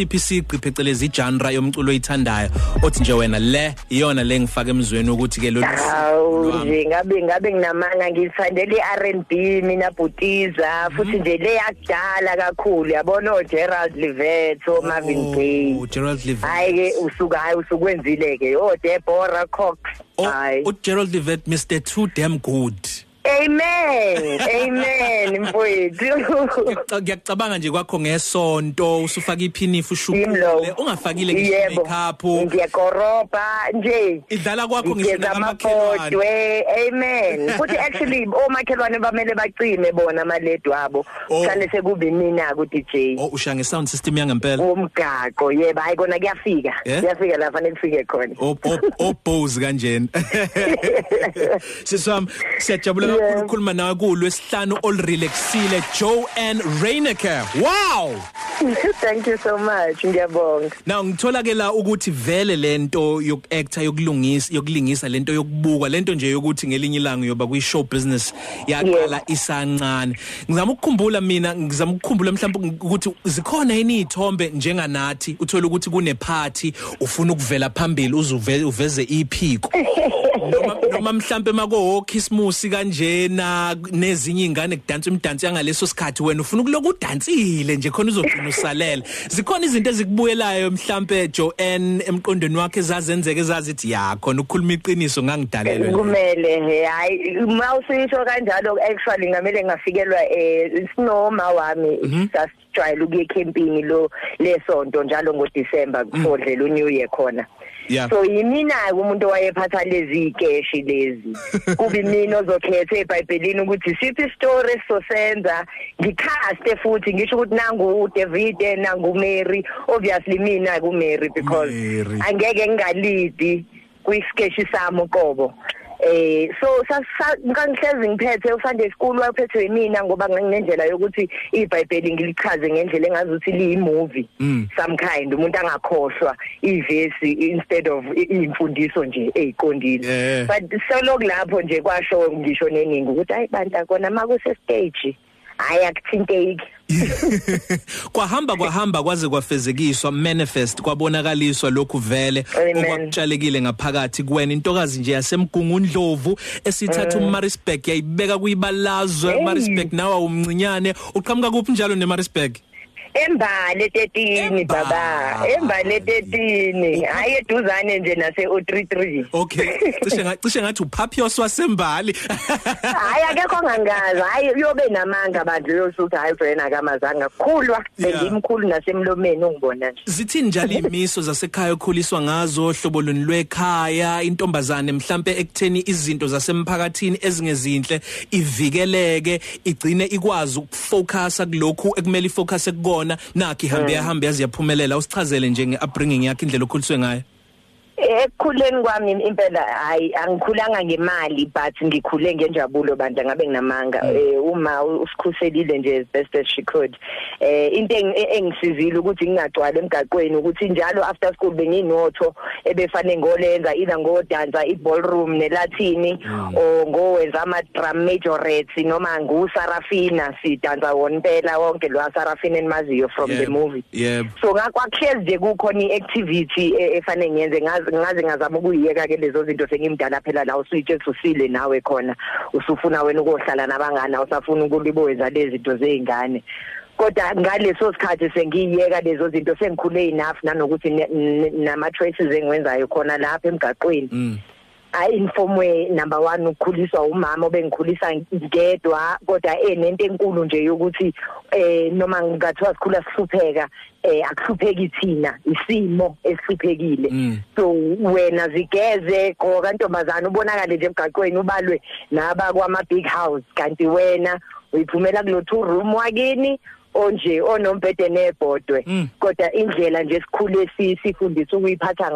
yisiphi isiqi phecelezi genre yomculo oyithandayo? Othi nje wena le iyona le ngifaka emzweni ukuthi ke lo Hawu nje ngabe ngabe nginamanga ngithandela i-R&B mina Butiza futhi nje le yakudala kakhulu yabona o Gerald Levet o Marvin Gaye. Oh, Gerald Levett hayi ke usuka hayi usukwenzile ke. O Deborah Cox. Oh, hayi. u Gerald Levett Mr Too Damn Good. Amen. Amen mfowethu. Ngiyaca- ngiyacabanga nje kwakho ngesonto usufaka iphinifu Yimlo. ushukule ungafakile ngisho Yebo. makeup ngiyakoroba nje. Idlala kwakho ngisho ngigeza nakamakhelwane amabhodwe amen. Futhi actually omakhelwane bamele bacime bona amaledu abo Oh. hlale sekube mina ku DJ oh usha nge sound system yangempela. Umgaqo yebo hayi kona kuyafika. Eh? kuyafika la fanele kufike khona. Obose kanjena. Siswami siyajabula kakhulu Yeah. ukukhuluma nawe kulwesihlanu olrelaxile Joe and Raineke wow thank you so much ngiyabonga. Now ngithola ke la ukuthi vele lento yokuactor yokulungisa yokulingisa lento yokubuka lento nje yokuthi ngelinye ilanga yoba kwi show business yaqala isancane. Ngizama ukukhumbula mina ngizama ukukhumbula mhlawumbe ukuthi zikhona yini izithombe njenganathi uthola ukuthi kune party ufuna ukuvela phambili uzuve uveze iphiko? Noma noma mhlambe mako Christmas kanjena nezinye ingane kudansa imidanso yangaleso sikhathi wena ufuna ukuloku udansile nje khona uzogcina usalela zikhona izinto ezikubuyelayo mhlambe Joanne emqondweni wakhe ezazenzeke ezazithi ya khona ukukhuluma iqiniso ngangidalelwe kumele hayi uma usisho kanjalo actually ngamele ngafikelwa eh sinoma wami sasijwayele ukuye camping lo lesonto njalo ngoDecember kufodlela uNew Year khona. So yimina umuntu owayephatha lezi ikeshi lezi? Kubi mina ozokhetha eBhayibhelini ukuthi siphi story esizosenza? Ngikhaste futhi ngisho ukuthi nangu uDavid nangu Mary obviously mina ku Mary. because angeke ngingalidi kwisikeshi sami uqobo. Eh so ngangihlezi ngiphethe uSunday school waphethwe yimina ngoba nginendlela yokuthi iBhayibheli ngilichaze ngendlela engazuthi liyimovie Mm. some kind umuntu angakhohlwa ivesi instead of imfundiso nje eziqondile Yeah. but solo lapho nje kwasho ngisho neningi ukuthi hayi banta kona makuse stage hayi akuthinteki. Kwahamba kwahamba kwaze kwafezekiswa manifest kwabonakaliswa lokhu vele. Amen. okwakutshalekile ngaphakathi kuwena intokazi nje yasemgungundlovu esithatha uMarisburg yayibeka kuyibalazwe Hey. uMarisburg nawe umncinyane. Uqhamuka kuphi njalo neMarisburg embale 13 baba. Embale. 13 hayi eduzane nje nase O33 okay. Cishe cishe ngathi uphapios wasembali. Hayi akekho ongangazi. Hayi uyobe namanga bandla yosuthi hayi Joanne akamazanga. Kukhulwa. Yeah. bengimkhulu nasemlomeni ungibona nje. Zithini njalo imiso zasekhaya okhuliswa ngazo hlobo luni lwekhaya? Intombazane mhlambe ekutheni izinto zasemphakathini ezingezinhle ivikeleke igcine ikwazi ukufocusa kulokhu ekumele ifocus ekubona nakho ihambe yahambe yazi yaphumelela usichazele nje ngeupbringing yakhe indlela okhuliswe ngayo. Ekukhuleni kwami impela hayi angikhulanga ngemali but ngikhule ngenjabulo bandla ngabe nginamanga. Eh uma usikhuselile nje as best as she could. Eh into eng- engisizile ukuthi ngingagcwala emgaqweni ukuthi njalo after school benginotho ebefane ngolenza ila ngodansa iballroom nelathini o ngowenza ama drum majorettes noma ngusarafina sidansa wona impela wonke lo sarafina enimaziyo from the movie. so ngakwakhezi nje kukhona iactivity e- efane ngiyenze ngazi ngaze ngazama ukuyiyeka ke lezo zinto sengimdala phela la usuyitshela usile nawe khona. Usufuna wena ukohlala nabangana usafuna ukuliboza lezi zinto zeingane kodwa ngaleso sikhathi sengiyiyeka lezo zinto sengikhule enough nanokuthi ne- ne- nama choices engiwenzayo khona lapha emgaqweni. Mm. informwe number 1 ukukhuliswa umama obengikhulisa ngedwa kodwa enento enkulu nje yokuthi eh noma ngathiwa sikhula sihlupheka eh akuhlupheki thina isimo esihluphekile Mm. so wena zigeze gqoka ntombazana ubonakale nje emgaqweni ubalwe naba kwama big house kanti wena uyiphumela kulo two room wakini onje onombhede nebhodwe Mm. kodwa indlela nje sikhule si- sifundisa ukuyiphatha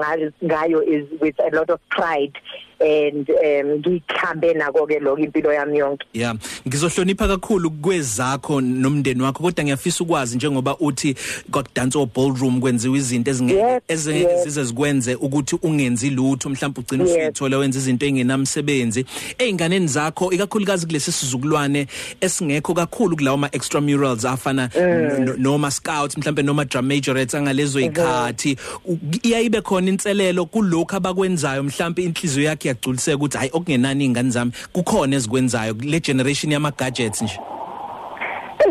ngayo is with a lot of pride and um ngikhambe nako ke lokho impilo yami yonke. Yeah ngizohlonipha kakhulu kwezakho nomndeni wakho kodwa ngiyafisa ukwazi njengoba uthi kwakudance o ballroom kwenziwa izinto ezingeke Yes, ezingeke yes. zize zikwenze ukuthi ungenzi lutho mhlawumbe ugcina Yes. usithola wenza izinto engenamsebenzi einganeni zakho ikakhulukazi kulesi sizukulwane esingekho kakhulu kulawo ma extramurals afana ezifana no- noma scouts mhlambe noma drum majorettes angalezo ikhathi U- iyayibe khona inselelo kulokho abakwenzayo mhlambe inhliziyo yakhe yagculiseka ukuthi hayi okungenani ingane zami? Kukhona ezikwenzayo le generation yama gadgets nje.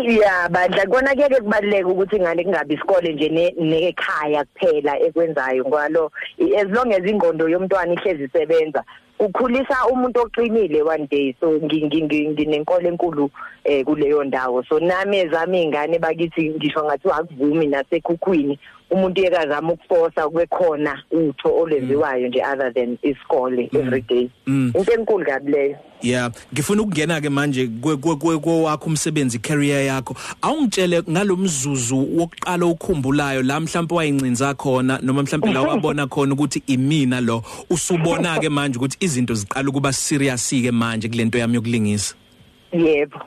Ya bandla kona kuyeke kubaluleka ukuthi ingane kungabi isikole nje ne- nekhaya kuphela ekwenzayo ngalo. I- as long as ingqondo yomntwana ihlezi isebenza ukhulisa umuntu oqinile one day. So ngi- ngi- ngi- nginenkolo enkulu eh kuleyo ndawo. So nami ezami ingane bakithi ngisho ngathi akuvumi nasekhukhwini umuntu yekazama ukuforsa kube khona utho olwenziwayo nje other than isikole every day Mm. into enkulu kabi leyo Yeah, ngifuna ukungena ke manje kwe- kwe- kwe- kwakho umsebenzi career yakho. Awungitshele ngalomzuzu wokuqala ukhumbulayo la mhlawumbe wayincinza khona noma mhlawumbe la wabona khona ukuthi imina lo usubona ke manje ukuthi izinto ziqala ukuba serious ke manje kulento yami yokulingisa. Yebo.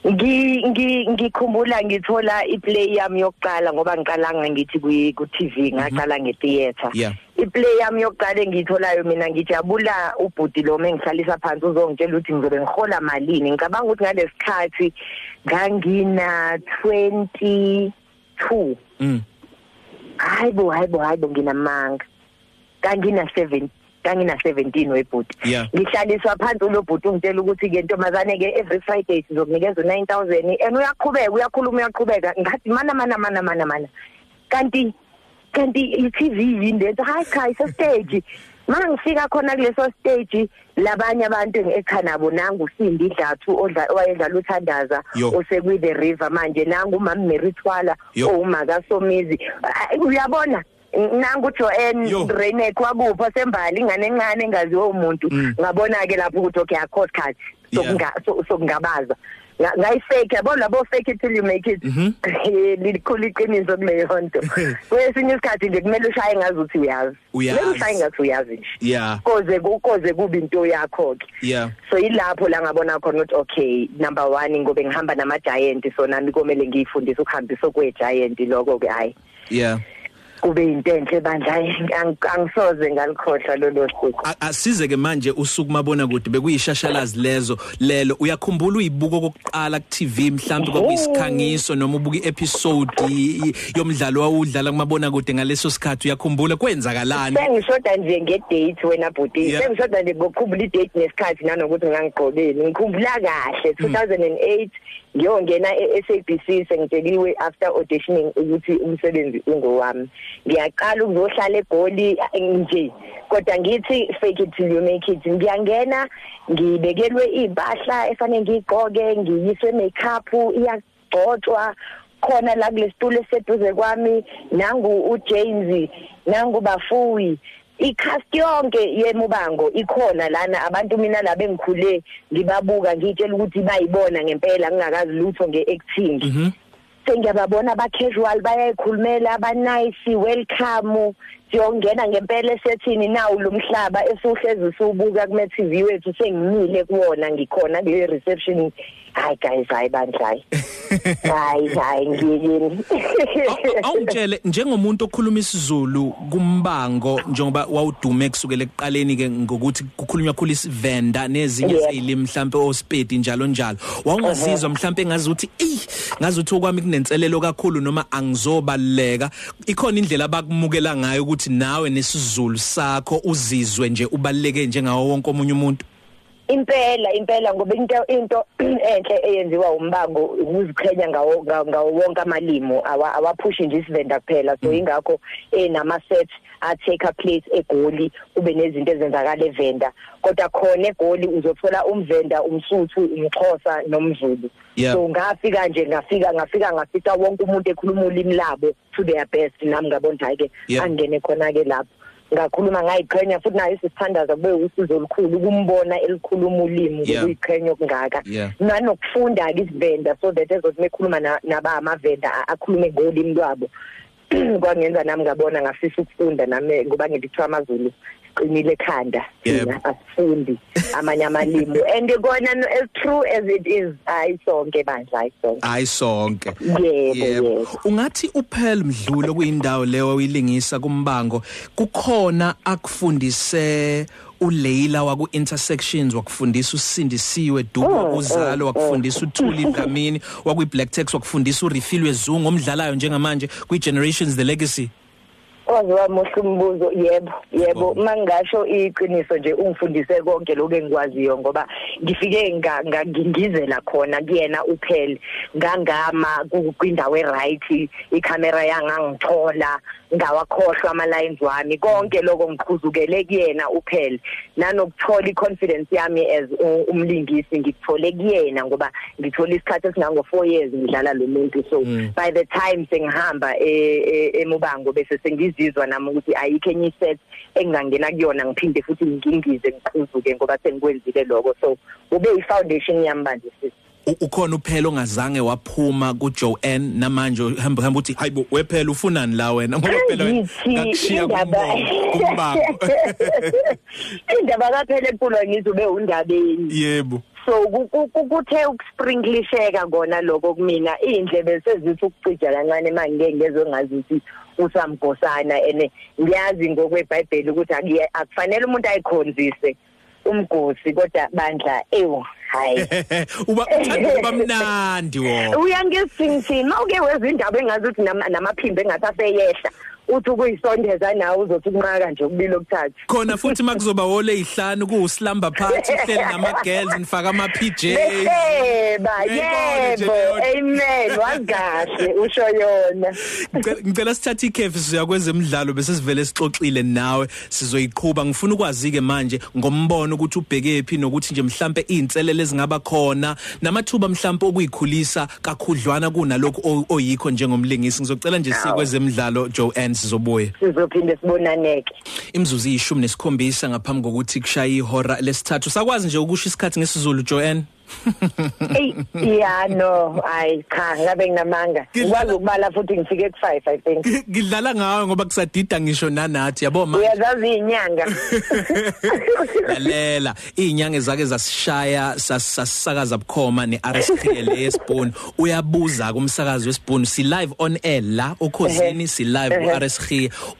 Ngi ngi ngikhumbula ngithola iplay yami yokuqala ngoba ngiqalanga ngithi ku ku TV ngaqala nge theater. Yeah. Iplay yami yokuqala engiyitholayo mina ngijabula ubhuti lo mengihlalisa phansi uzongitshela ukuthi ngizobe ngihola malini. Ngicabanga ukuthi ngalesikhathi ngangina 22. Mm. Hayibo hayibo hayibo nginamanga. Kangina 7 kangina 17 webhuti. Ngihlaliswa phansi lo bhuti ungitshela ukuthi ke ntombazane ke every friday sizokunikeza u9000 and uyaqhubeka uyakhuluma uyaqhubeka. Ngathi mana mana mana mana mana. Kanti kanti i-TV yini lento hayi cha isa stage. Manje ngifika khona kuleso stage labanye abantu ekhanabo nangu Sindi Dlathu odla owayedlala uthandaza osekwi the river manje nangu umama Mary Thwala Yo. owuma kaSomizi. Uyabona? Nangu Joanne Yo. Rene kwakupho sembali ingane encane engaziwa umuntu Mm. ngabona ke lapho ukuthi okay akho cut sokunga so- sokungabaza Nga- ngayifake yabo labo fake it till you make it Mhm. likhulu iqiniso kuleyo nto kwesinye isikhathi nje kumele ushaye ngazi ukuthi uyazi Uyazi. kumele ushaye ngathi uyazi nje Yeah, koze kukoze kuba into yakho ke yeah. so ilapho la ngabona khona ukuthi okay number 1 ngobe ngihamba nama giant so nami komele ngiyifundise ukuhambisa okwe giant lokho ke hayi Yeah. Kube into enhle bandla. Hayi, ang- angisoze ngalikhohlwa lolo suku. A- asize ke manje usuku mabona kude bekuyishashalazi lezo lelo. Uyakhumbula uyibuko kokuqala ku TV mhlawumbe kwakuyisikhangiso noma ubuka episode yomdlalo wawudlala kumabona kude ngaleso sikhathi? Uyakhumbula? Kwenzakalani? Sengishoda nje ngedate wena bhuti. Yeah. sengishoda nje ngokukhumbula idate nesikhathi nanokuthi ngangigqokeni ngikhumbula kahle 2008 ngiyongena e-SABC sengitsheliwe after auditioning ukuthi umsebenzi ungowami. Ngiyaqala ukuzohlala egoli nje. Kodwa ngithi fake it till you make it. Ngiyangena ngibekelwe impahla efanele ngiyigqoke ngiyiswe makeup iyagcotshwa. Khona la kulesitulo eseduze kwami nangu uJames nangu bafuyi icast yonke yemubango ikhona lana. Abantu mina la bengikhule ngibabuka ngitshela ukuthi bayibona ngempela ngingakazi lutho ngeacting. Mhm. sengiyababona ba casual bayayikhulumela ba nice welcome. Siyongena ngempela esethini nawu lomhlaba esuhlezi subuka kuma TV wethu sengimile kuwona ngikhona le reception hayi guys hayi bandlayi hayi hayi ngiyini Awu- awungitshele njengomuntu okhuluma isiZulu kumbango njengoba wawudume kusukela ekuqaleni ke ngokuthi kukhulunywa khulu isivenda nezinye Yeah. zeyilimi mhlambe ospedi njalo njalo. Wawungazizwa mhlambe ngazi ukuthi ey ngazi ukuthi okwami kunenselelo kakhulu noma angizobaleka ikhona indlela abakumukela ngayo ukuthi nawe nesizulu sakho uzizwe nje ubaleke njengawo wonke omunye umuntu. Impela impela ngoba into into enhle eyenziwa umbango ukuziqhenya ngawo ngawo ngawo wonke amalimo awa- awaphushi nje isivenda kuphela. So ingakho enama sets a take a place egoli kube nezinto ezenzakala evenda. Kodwa khona egoli uzothola umvenda umsuthu umxhosa nomzulu. Yeah. so ngafika nje ngafika ngafika ngafika wonke umuntu ekhuluma ulimi labo to their best. Nami ngabona hayi ke Yeah. angene khona ke lapho. Ngakhuluma ngayiqhenya futhi nayo isithandaza kube usizo olukhulu ukumbona elikhuluma ulimi Yeah. ngokuyiqhenya okungaka Yeah. nanokufunda ke isivenda so that ezothi mekhuluma na- naba amavenda a- akhulume ngolimi lwabo kwangenza nami ngabona ngafisa ukufunda nami ngoba ngilithiwa amazulu qinile ekhanda. Yebo. thina asifundi amanye amalimi and kona no- as true as it is hayi sonke bandla hayi sonke. Hayi sonke. Yebo yebo. ungathi uphela mdlulo kuyindawo leyo uyilingisa kumbango kukhona akufundise uLeila waku intersections wakufundisa usindisiwe Dubo uzalo wakufundisa uThuli Dlamini wakwi Black Text wakufundisa uRefilwe Zungu omdlalayo njengamanje kwi Generations the Legacy. Waziwa muhle umbuzo yebo yebo. Mangasho iqiniso nje ungifundise konke lokho engikwaziyo ngoba ngifike ngingizela khona kuyena uphele. Ngangama kwindawo eright icamera yangangithola ngawakhohlwa ama lines wami. Konke lokho ngiqhuzukele kuyena uphele. Nanokuthola iconfidence yami as umlingisi ngikuthole kuyena ngoba ngithola isikhathi esingango 4 years ngidlala lo muntu. So mm. by the time sengihamba emubango bese sengizi ngizizwa nami ukuthi ayikho enye iset engingangena kuyona ngiphinde futhi ngingize ngiqhuzuke ngoba sengikwenzile lokho. So ube i-foundation yami manje sisi ukhona uphela ongazange waphuma kuJoanne namanje hamba hamba uthi hayibo wephela ufunani la wena? Ngoba phela ngakushiya kumbango indaba kaphela enkulu ngizube undabeni. Yebo. So kuthe ukuspringlisheka kona lokho kumina indlebe sezithi ukucija kancane manje ngeke ngazi ukuthi usamgosana ene ngiyazi ngokweBhayibheli ukuthi akufanele umuntu ayikhonzise umgosi kodwa bandla ewu hayi. Uba uthanda kuba mnandi wona. Uyangisithini mawuke wezindaba engazi ukuthi namaphimbo engathi aseyehla. Uthi ukuyisondeza nawe uzothi ukunqaka nje ukubili okuthathu. Khona futhi makuzoba wole ezihlanu kuuslamba party hleli nama girls nifaka ama PJs yeba yebo amen wakahle usho yona. Ngicela sithathe ikhefu siya kwezemidlalo bese sivele sixoxile nawe sizoyiqhubha ngifuna ukwazi ke manje ngombono ukuthi ubheke phi nokuthi nje mhlambe izinselele ezingaba khona namathuba mhlambe okuyikhulisa kakhudlwana kunalokho oyikho njengomlingisi. Ngizocela nje sikwezemidlalo Joanne sizobuya. Sizophinde sibonaneke. Imzuzu ishumi nesikhombisa ngaphambi kokuthi kushaya ihora lesithathu. Sakwazi nje ukusho isikhathi ngesizulu Joanne? Ey yeah no ay cha ngabe nginamanga. Ukwazi ukubala futhi ngifike ku5 I think. Ngidlala ngawe ngoba kusadida ngisho nanathi yabo manje? Uyazazi inyanga Lalela. Inyanga ezake zasishaya sasisakaza bukhoma neRSK leSpoon uyabuza kumsakazi weSpoon si live on air la okhosini si live kuRSK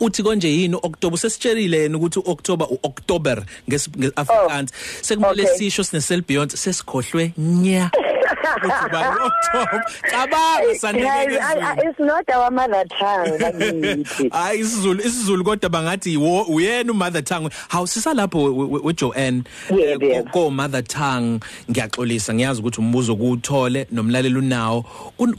uthi konje yini October sesitshelile yena ukuthi uOctober uOctober ngesAfrikaans sekumele sisho sinesel beyond sesikhohlwe uphethwe nya. Uthi ba October cabanga sandeke it's not our mother tongue bakithi hayi isizulu isizulu kodwa bangathi uyena mother tongue. Hawusisa lapho weJoanne ko mother tongue. Ngiyaxolisa ngiyazi ukuthi umbuzo kuuthole nomlaleli unawo.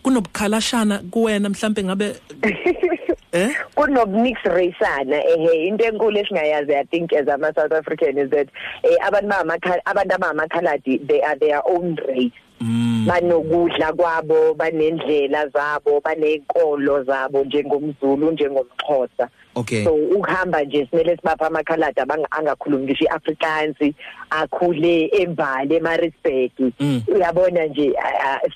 Kunobukhalashana kuwena mhlambe ngabe eh? Kunokumix raceana ehe into enkulu esingayazi i think as ama South African is that eh abantu bamakhala abantu abamakhaladi they are their own race. Mm. banokudla kwabo banendlela zabo banenkolo zabo njengomZulu njengomXhosa. Okay. So ukuhamba nje simele sibapha amakhalada angakhulumi ngisho iAfrikaans akhule embali eMaritzburg. Mm. uyabona nje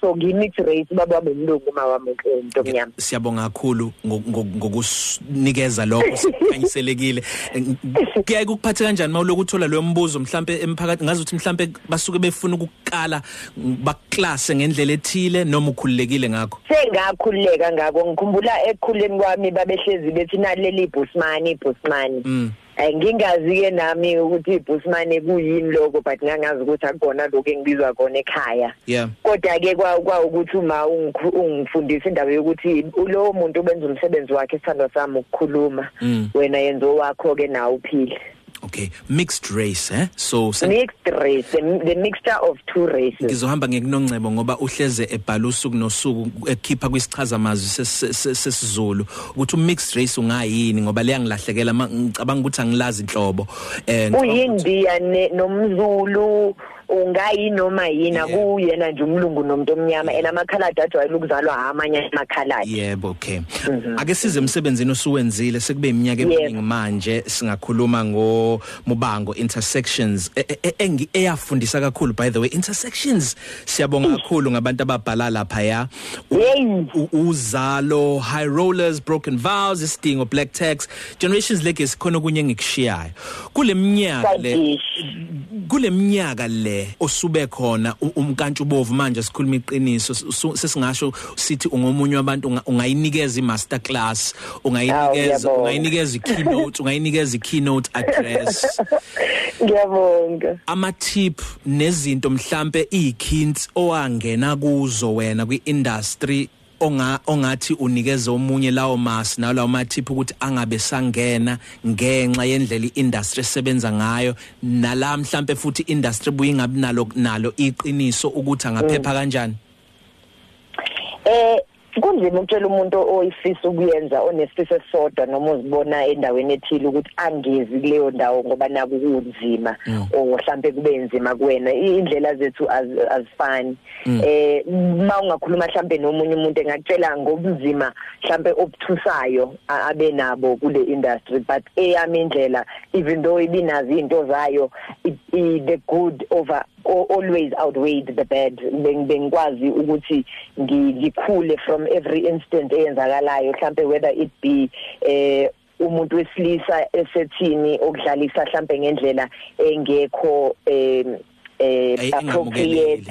so ngimix race baba bomlungu mawami umuntu omnyama siyabonga kakhulu ngokunikeza lokho sikhanyiselekile kuyaye kuphathe kanjani mawuloku uthola lo mbuzo mhlambe emphakathi ngazi ukuthi mhlambe basuke befuna ukukala baklase ngendlela ethile noma ukhululekile ngakho? Sengakhululeka ngako ngikhumbula ekukhuleni kwami babehlezi bethi naleli ibhusmani ibhusmani mm. ngingazi ke nami ukuthi ibhusmane kuyini lokho but ngangazi ukuthi akubona lokho engibizwa kona ekhaya. Yeah. Kodwa ke kwa ukuthi uma ungifundisa indaba yokuthi lo muntu obenza umsebenzi wakhe isithando sami ukukhuluma wena yenza owakho ke nawe uphile. Okay, mixed race eh? So mixed race, the, the mixture of two races. Ngizohamba ngekunoncebo ngoba uhleze ebhala usuku nosuku ekhipha kwisichaza mazwi sesizulu ukuthi umixed race ungayini ngoba leyangilahlekela ngicabanga ukuthi angilazi inhlobo eh uyindiya nomzulu ungayi noma yini akuyena nje umlungu nomuntu omnyama and amakhaladi ajwayele ukuzalwa amanye amakhaladi. Yebo okay. Ake size emsebenzini osuwenzile sekube iminyaka eminingi manje singakhuluma ngo mubango intersections eyafundisa kakhulu by the way. Intersections siyabonga kakhulu ngabantu ababhala lapha ya. Uzalo high rollers broken vows isidingo black tax generations legacy khona kunye ngikushiyayo kuleminyaka le kuleminyaka le osube khona umkantsho bovu manje sikhuluma iqiniso sesingasho sithi ungomunye wabantu ungayinikeza imaster class ungayinikeza ungayinikeza ikeynote ungayinikeza ikeynote address. Ngiyabonga. Ama tip nezinto mhlambe ikhints owangena kuzo wena kwiindustry onga ongathi unikeze omunye lawo mas nalawo mathiphi ukuthi angabe sangena ngenxa yendlela iindustry esebenza ngayo. Nala mhlambe futhi industry buyingabi nalo nalo iqiniso ukuthi angaphepha kanjani? Eh kunzima ukutshela umuntu oyifisa ukuyenza onesifiso esisodwa noma uzibona endaweni ethile ukuthi angezi kuleyo ndawo ngoba naku kunzima or mhlambe kube nzima kuwena. Indlela zethu azifani. Eh mawungakhuluma mhlambe nomunye umuntu engakutshela ngobunzima mhlambe obuthusayo abe nabo kule industry but eyami indlela even though ibinazi izinto zayo the good over always outweighed the bad. Bengikwazi ukuthi ngikhule from every instant eyenzakalayo mhlambe whether it be eh umuntu wesilisa esethini okudlalisa mhlambe ngendlela engekho eh eh appropriate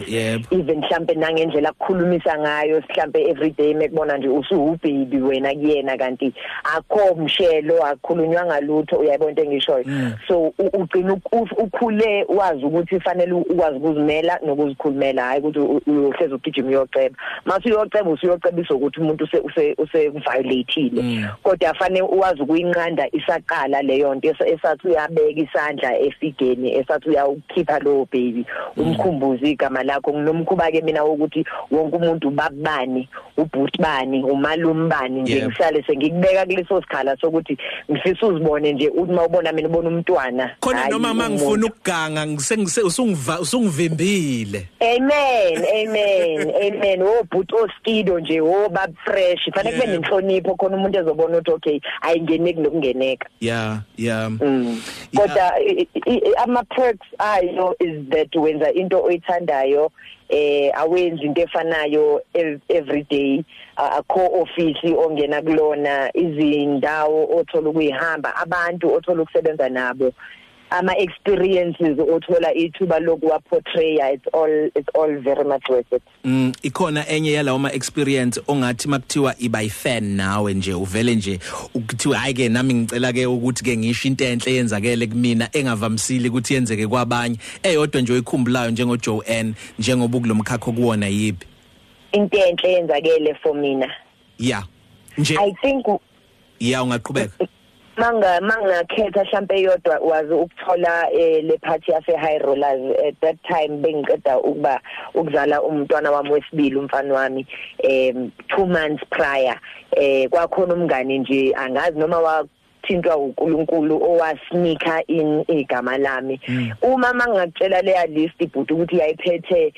even mhlambe nangendlela akukhulumisa ngayo mhlambe everyday mekubona nje usuwubaby wena kuyena kanti akho mshelo akukhulunywa ngalutho uyayibona into engishoyo? Mm. so ugcina ukhule wazi ukuthi fanele ukwazi ukuzimela nokuzikhulumela hayi ukuthi uyohleza ugijima uyoceba. Mase uyoceba usuyocebisa ukuthi umuntu use use violateile mm. kodwa fanele uwazi ukuyinqanda isaqala leyo nto esathi uyabeka isandla efigeni esathi uyawukhipha lo baby baby umkhumbuze igama lakho. Nginomkhuba ke mina ukuthi wonke umuntu babani ubhuti bani umalume bani nje ngisale sengikubeka kuleso sikhala sokuthi ngifisa uzibone nje uthi mawubona mina ubona umntwana khona noma mangifuna ukuganga ngisengise usungiva usungivimbile. Amen amen amen. Obhuti oskido nje oba fresh. Fanele kube nenhlonipho khona umuntu ezobona ukuthi okay ayingeneki nokungeneka. Yeah yeah. Kodwa ama perks ayo is that wenza into oyithandayo eh awenzi into efanayo every day. Akho office ongena kulona izindawo othola ukuyihamba abantu othola ukusebenza nabo. Ama experiences othola ithuba lokuwa portray it's all it's all very much worth it. Mm ikhona enye yalawo ma experience ongathi makuthiwa iba ifan nawe nje uvele nje ukuthiwa hayi ke nami ngicela ke ukuthi ke ngisho into enhle yenzakele kumina engavamisile ukuthi yenzeke kwabanye. Eyodwa nje oyikhumbulayo njengo Joanne njengoba kulomkhakha kuwona yipi into enhle yenzakele for mina. Yeah nje i think yeah ungaqhubeka. Manga mangakhetha mhlambe yodwa wazi ukuthola eh, le party yase high rollers at that time bengiqeda ukuba ukuzala umntwana wami wesibili umfana wami um 2 months prior. Eh kwakhona umngane nje angazi noma wa thintwa uNkulunkulu owasinika in igama lami hmm. uma mangakutshela leya list ibhuti ukuthi yayiphethe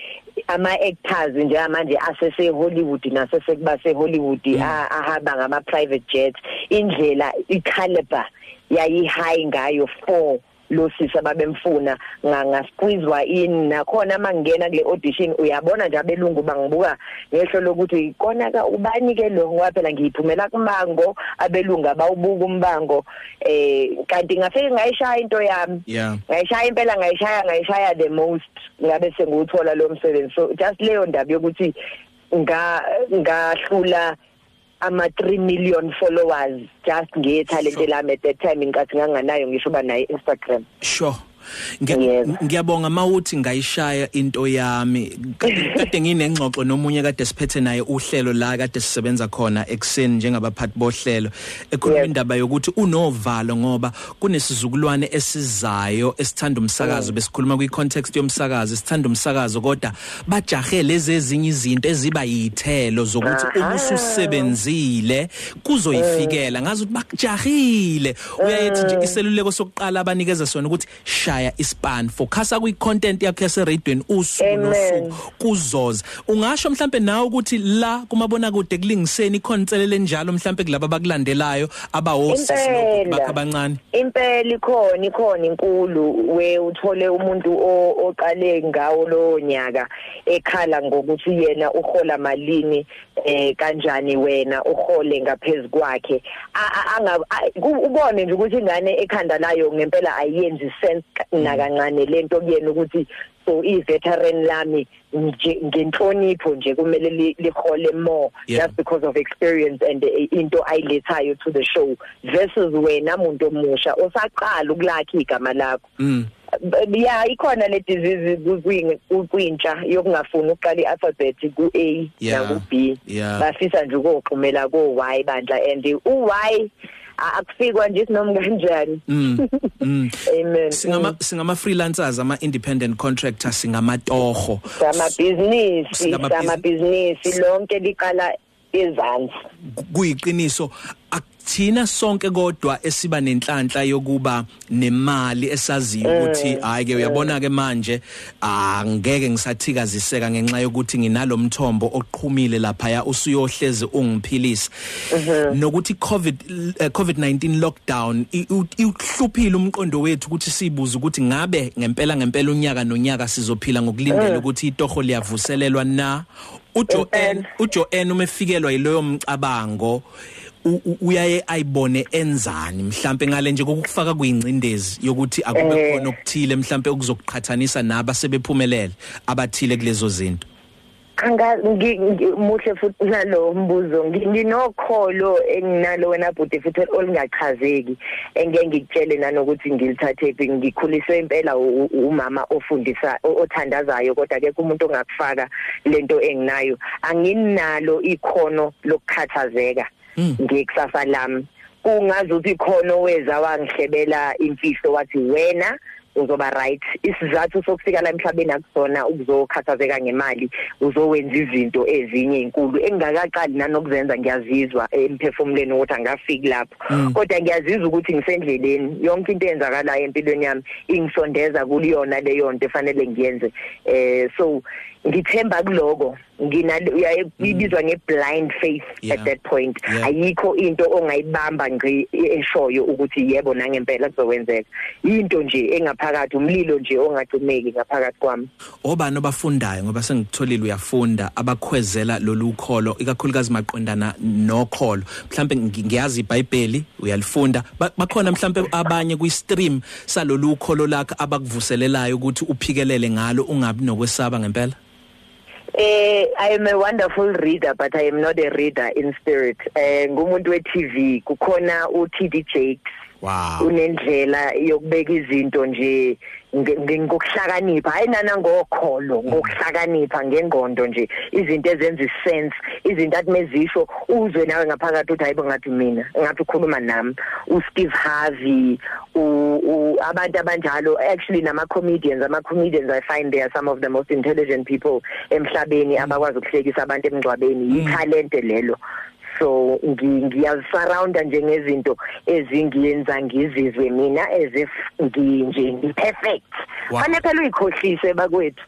ama actors njengamanje asese Hollywood nasese kuba se Hollywood mm. ahamba ngama private jets indlela i caliber yayi high ngayo for lo sisa babemfuna. Ngasqueezwa in nakhona mangena kule audition. Uyabona nje abelungu bangibuka ngehlo lokuthi kona ka ubani ke lo ngoba phela ngiyiphumela kumango abelungu abawubuka umbango. Eh kanti ngafike ngayishaya into yami. Ngayishaya impela ngayishaya ngayishaya the most. Ngabe senguthola lo msebenzi. So just leyo ndaba yokuthi nga ngahlula ama 3 million followers. Just ngethalente sure. lami at that time inkathi nganganayo ngisho ba nayo Instagram sure. Ngiyabonga mawuthi ngayishaya into yami. Kade nginengxoxo nomunye kade siphethe naye uhlelo la kade sisebenza khona ekseni njengabaphathi bohlelo ekhuluma indaba yokuthi unovalo ngoba kunesizukulwane esizayo esithanda umsakazo besikhuluma kwi context yomsakazo esithanda umsakazo kodwa bajahe lezi ezinye izinto eziba yithelo zokuthi uma ususebenzile kuzoyifikela. Ngazi ukuthi bakujahile. Uyayethi nje iseluleko sokuqala abanikeza sona ukuthi shaya ispan focusa kwi content yakho yase radioweni usuku nosuku kuzoza. Ungasho mhlambe nawe ukuthi la kumabona kude kulingiseni ikhonselele njalo mhlambe kulabo abakulandelayo abawosisi lokho abancane. Impela ikhona ikhona inkulu we uthole umuntu oqale ngawo lo nyaka ekhala ngokuthi yena uhola malini eh kanjani wena uhole ngaphezulu kwakhe? Ubone nje ukuthi ingane ekhanda layo ngempela ayiyenzi sense nakancane lento kuyena ukuthi so i veteran lami ngenhlonipho nje kumele likhole more Yeah. just because of experience and eh, into ayilethayo to the show versus wena umuntu omusha osaqala ukulakha igama lakho Mm. Ya ikhona le disease kwintsha yokungafuni uqala ialphabet ku A Yeah. na ku B Yeah. bafisa nje ukuxhumela ko Y bandla and u Y a- akufikwa nje sinoma kanjani Mm. Mm. amen Singama singama freelancers ama independent contractors singamatoho. samabhizinisi Singamabhizi- samabhizinisi lonke liqala ezansi kuyiqiniso akuthina sonke kodwa esiba nenhlanhla yokuba nemali esaziyo ukuthi hayi ke uyabona ke manje angeke ngisathikaziseka ngenxa yokuthi nginalomthombo oqhumile lapha ya usuyohleze ungiphilisa nokuthi covid eh, covid-19 lockdown i- u- iuhluphile umqondo wethu ukuthi sibuze ukuthi ngabe ngempela ngempela unyaka nonyaka sizophila ngokulindela ukuthi itoho liyavuselelwa na? uJoan Impela. uJoan umefikelwa yiloyo mcabango. Uyaye ayibone enzani mhlambe ngale nje kokufaka kuyincindezi yokuthi akube Eh. khona okuthile mhlambe okuzokuqhathanisa naba sebephumelele abathile kulezo zinto anga muhle futhi nalo mbuzo Ngi- nginokholo enginalo wena bhuti futhi olungachazeki engeke ngikutshele nanokuthi ngilithathe phi ngikhuliswe impela umama ofundisa othandazayo kodwa ke umuntu ongakufaka lento enginayo anginalo ikhono lokukhathazeka. Ngekusasa lami. Kungazi ukuthi ikhono weza wangihlebela imfihlo wathi wena uzoba right. Isizathu sokufika la emhlabeni akusona ukuzokhathazeka ngemali uzowenza izinto ezinye inkulu engakaqali nanokuzenza ngiyazizwa emphefumulweni ukuthi angafiki lapho. Mm. kodwa ngiyazizwa ukuthi ngisendleleni. Yonke into eyenzakalayo empilweni yami ingisondeza kuliyona leyo nto efanele ngiyenze. Eh so ngithemba kuloko. Nginale uyayibizwa ngeblind faith Yeah. at that point. Yeah. ayikho into ongayibamba ngqi eshoyo ukuthi yebo nangempela kuzokwenzeka. Into nje engaphakathi umlilo nje ongacimeki ngaphakathi kwami. Obani abafundayo ngoba sengitholile uyafunda abakhwezela lolu kholo ikakhulukazi maqondana nokholo. Mhlambe ngi- ngiyazi iBhayibheli uyalifunda. Ba- bakhona mhlambe abanye kwi-stream salolu kholo lakho abakuvuselelayo ukuthi uphikelele ngalo ungabi nokwesaba ngempela? Eh I am a wonderful reader but I am not a reader in spirit. Eh ngumuntu we TV kukhona u TD Jakes wow. Unendlela yokubeka izinto nje ngokuhlakanipha. Hayi nana ngokholo ngokuhlakanipha ngengondo nje. Izinto ezenza isense izinto athi mezisho uzwe nawe ngaphakathi uthi hayibo ngathi mina ngathi ukhuluma nami. U Steve Harvey u u- abantu abanjalo actually nama comedians ama comedians I find they are some of the most intelligent people emhlabeni abakwazi ukuhlekisa abantu emngcwabeni. I talent lelo. So ngi- ngiyazisurrounda nje ngezinto ezingiyenza ngizizwe mina as if nginje ngi-perfect Wow. fanele phela uyikhohlise bakwethu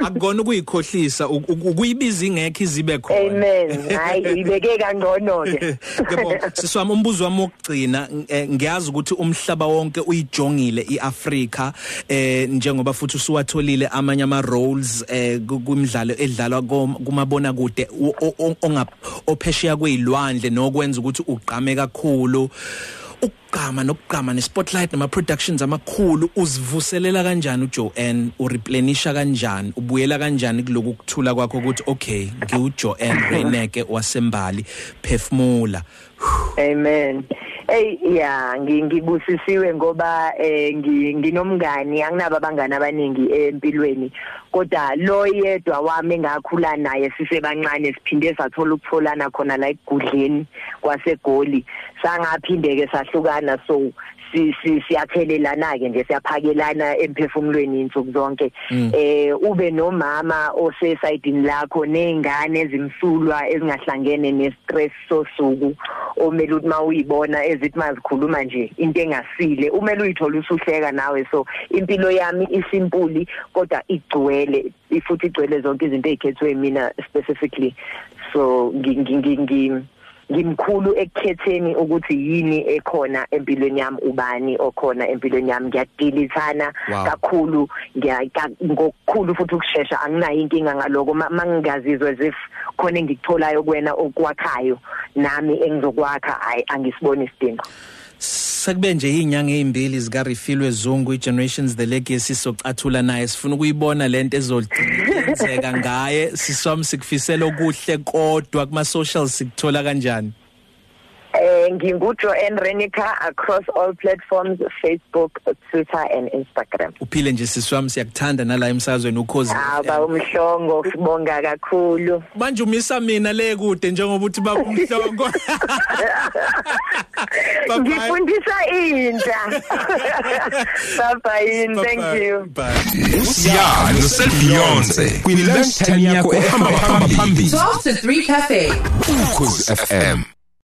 akukona ukuyikhohlisa u- u- ukuyibiza ingekho izibe khona. Amen. Hayi ibeke kangcono ke Yebo siswami umbuzo wami wokugcina eh, ngiyazi ukuthi umhlaba wonke uyijongile iAfrika eh njengoba futhi usuwatholile amanye ama roles eh ku- kwimidlalo edlalwa kom- kumabona kude o- o- o- onga ophesheya kwezilwandle nokwenza ukuthi ugqame kakhulu. Ukugqama nokugqama nespotlight nama productions amakhulu uzivuselela kanjani uJoanne ureplenisha kanjani? Ubuyela kanjani kuloku kuthula kwakho ukuthi okay ngiuJoanne Reneke wasembali phefumula. Amen. Hey ya ngi- ngibusisiwe ngoba eh ngi- nginomngani anginabo abangani abaningi empilweni. Kodwa lo yedwa wami engakhula naye sisebancane siphinde sathola ukutholana khona la egudleni kwasegoli. Sangaphindeke sahlukana so si si siyathelelana ke nje siyaphakelana emphefumulweni insuku zonke. Mm. eh ube nomama osesayidini lakho nezingane ezimsulwa ezingahlangene nestress sosuku omele ukuthi mawuyibona ezithi mazikhuluma nje into engasile umele uyithola usuhleka nawe. So impilo yami isimpuli kodwa igcwele ifuthi igcwele zonke izinto ezikhethwe mina specifically. So ngi ngi- ngi ngimkhulu ekukhetheni ukuthi yini ekhona empilweni yami ubani okhona empilweni yami. Ngiyadilithana kakhulu ngokukhulu futhi ukusheshsha anginayo inkinga ngaloko. Ma- mangingazizwe if khona engikutholayo kuwena okwakhayo nami engizokwakha hayi angisiboni isidingo. Sekube nje izinyanga ezimbili zika Refilwe Zungu iGenerations the Legacy socathula naye sifuna ukuyibona lento ezolenzeka ngaye. Siswami sikufisela okuhle kodwa kuma socials sikuthola kanjani? Eh nginguJoanne Renica across all platforms Facebook, Twitter and Instagram. uphile nje siswami siyakuthanda nala emsazweni ukhozi Aba umhlongo sibonga kakhulu. manje umisa mina le kude njengoba uthi baba umhlongo Bye-bye. Ngifundisa intsha. Bye bye, thank Bye-bye. you. Bye. usiya noselbeyonce kwini lunchtime yakho ehamba phambili 12 to 3 Cafe. ukhozi fm